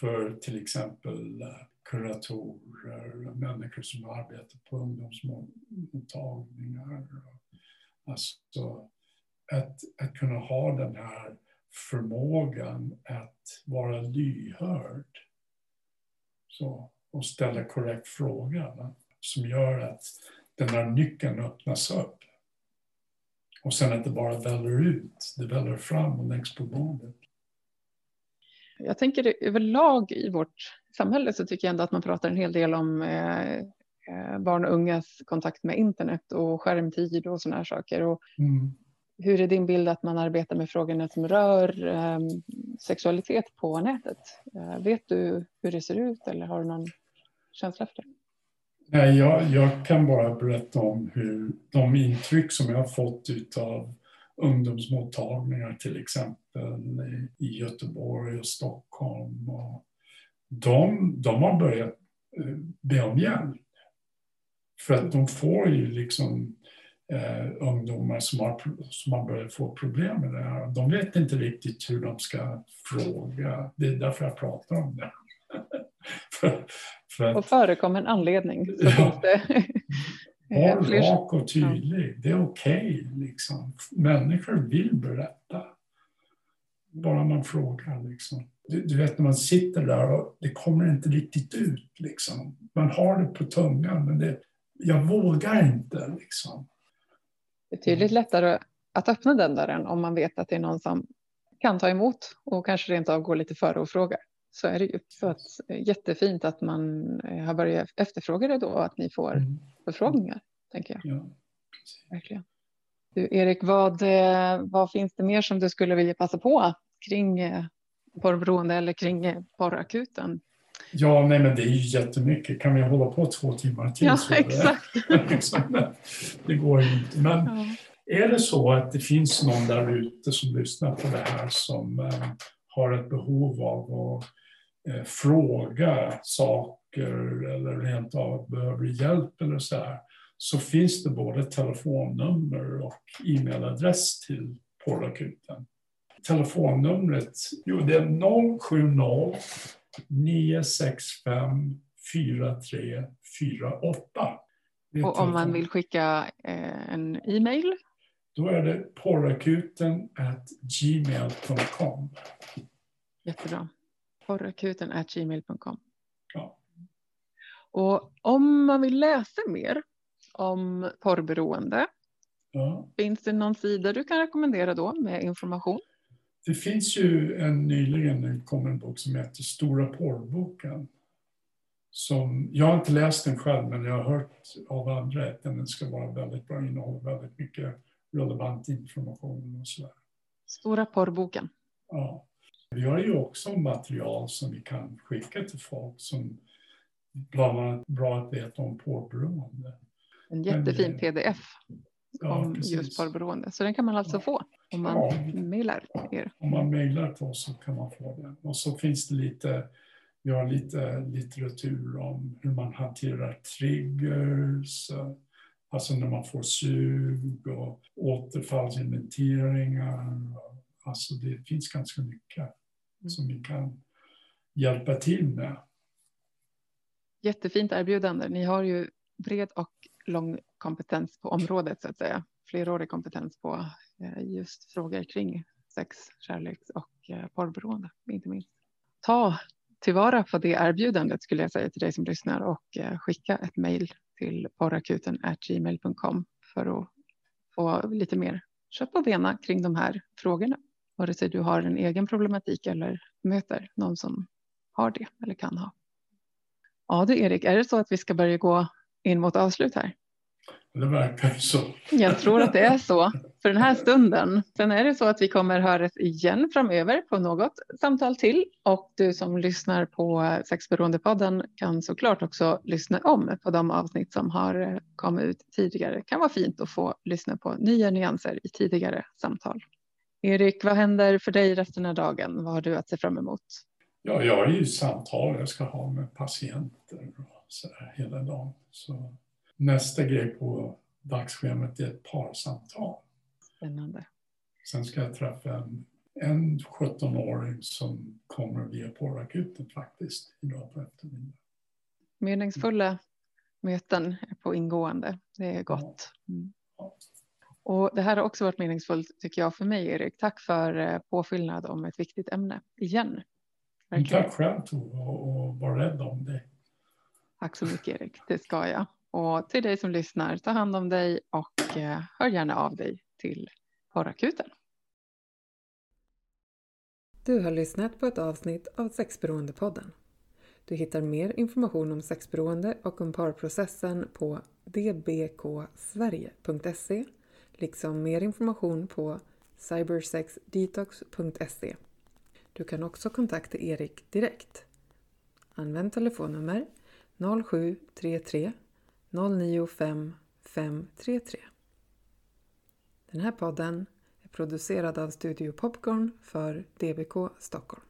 för till exempel eh, kuratorer, människor som arbetar på ungdomsmottagningar. Alltså att, att kunna ha den här förmågan att vara lyhörd så, och ställa korrekt fråga som gör att den här nyckeln öppnas upp. Och sen att det bara väller ut, det väller fram och läggs på bordet. Jag tänker överlag i vårt samhälle så tycker jag ändå att man pratar en hel del om eh, eh barn och ungas kontakt med internet och skärmtid och sådana här saker. Och mm. Hur är din bild att man arbetar med frågorna som rör eh, sexualitet på nätet? Eh, vet du hur det ser ut eller har du någon känsla för det? Nej, jag, jag, kan bara berätta om hur de intryck som jag har fått av ungdomsmottagningar till exempel i, Göteborg och Stockholm. Och de, de har börjat eh, be om hjälp. För att de får ju liksom eh, ungdomar som har, som har börjat få problem med det här. De vet inte riktigt hur de ska fråga. Det är därför jag pratar om det. för, för och förekom en anledning. Så ja, Var rak och tydlig. Det är okej. Okay, liksom. Människor vill berätta. Bara man frågar. Liksom. Du, du, vet när man sitter där och det kommer inte riktigt ut. Liksom. Man har det på tungan men det, jag vågar inte. Liksom. Betydligt lättare att öppna den dörren om man vet att det är någon som kan ta emot och kanske rent av gå lite före och fråga. Så är det ju. Så att, eh, jättefint att man eh, har börjat efterfråga det då och att ni får mm. förfrågningar, tänker jag. Ja, Verkligen. Du, Erik, vad, eh, vad finns det mer som du skulle vilja passa på kring porrberoende eller kring porrakuten? Ja, nej, men det är ju jättemycket. Kan vi hålla på två timmar till? Ja, exakt. Det, det går inte. Men ja. är det så att det finns någon där ute som lyssnar på det här som har ett behov av att eh, fråga saker eller rent av behöver hjälp eller så här, så finns det både telefonnummer och e-mailadress till Porrakuten. Telefonnumret, jo det är 070 965 4348. Och om man vill skicka eh, en e-mail? Då är det porrakuten gmail.com. Jättebra. Porrakuten gmail.com. Ja. Och om man vill läsa mer om porrberoende, ja. finns det någon sida du kan rekommendera då med information? Det finns ju en nyligen kommen bok som heter Stora porrboken. Som, jag har inte läst den själv, men jag har hört av andra att den ska vara väldigt bra, innehåller väldigt mycket relevant information och sådär. Stora porrboken. Ja. Vi har ju också material som vi kan skicka till folk som bland annat bra att veta om porrberoende. En jättefin pdf ja, om precis. just porrberoende. Så den kan man alltså ja. få om man ja. mejlar er. Om man mejlar på oss så kan man få den. Och så finns det lite, vi har lite litteratur om hur man hanterar triggers, alltså när man får sug och återfallsinventeringar. Alltså det finns ganska mycket. Mm. som vi kan hjälpa till med. Jättefint erbjudande. Ni har ju bred och lång kompetens på området så att säga. Flerårig kompetens på eh, just frågor kring sex, kärlek och eh, porrberoende, inte minst. Ta tillvara på det erbjudandet skulle jag säga till dig som lyssnar och eh, skicka ett mejl till porrakuten gmail.com för att få lite mer kött på benen kring de här frågorna. Vare sig du har en egen problematik eller möter någon som har det eller kan ha. Ja du Erik, är det så att vi ska börja gå in mot avslut här? Det verkar så. Jag tror att det är så för den här stunden. Sen är det så att vi kommer höras igen framöver på något samtal till och du som lyssnar på Sexberoendepodden kan såklart också lyssna om på de avsnitt som har kommit ut tidigare. Det kan vara fint att få lyssna på nya nyanser i tidigare samtal. Erik, vad händer för dig resten av dagen? Vad har du att se fram emot? Ja, jag har ju samtal jag ska ha med patienter och så där hela dagen. Så nästa grej på dagsschemat är ett parsamtal. Spännande. Sen ska jag träffa en, en 17-åring som kommer via porrakuten faktiskt idag på eftermiddagen. Meningsfulla möten på ingående. Det är gott. Mm. Och det här har också varit meningsfullt tycker jag för mig, Erik. Tack för eh, påfyllnad om ett viktigt ämne igen. Verkligen. Tack själv Tove och var rädd om dig. Tack så mycket Erik, det ska jag. Och till dig som lyssnar, ta hand om dig och eh, hör gärna av dig till Parakuten. Du har lyssnat på ett avsnitt av Sexberoendepodden. Du hittar mer information om sexberoende och om parprocessen på dbksverige.se liksom mer information på cybersexdetox.se. Du kan också kontakta Erik direkt. Använd telefonnummer 0733 095 533. Den här podden är producerad av Studio Popcorn för DBK Stockholm.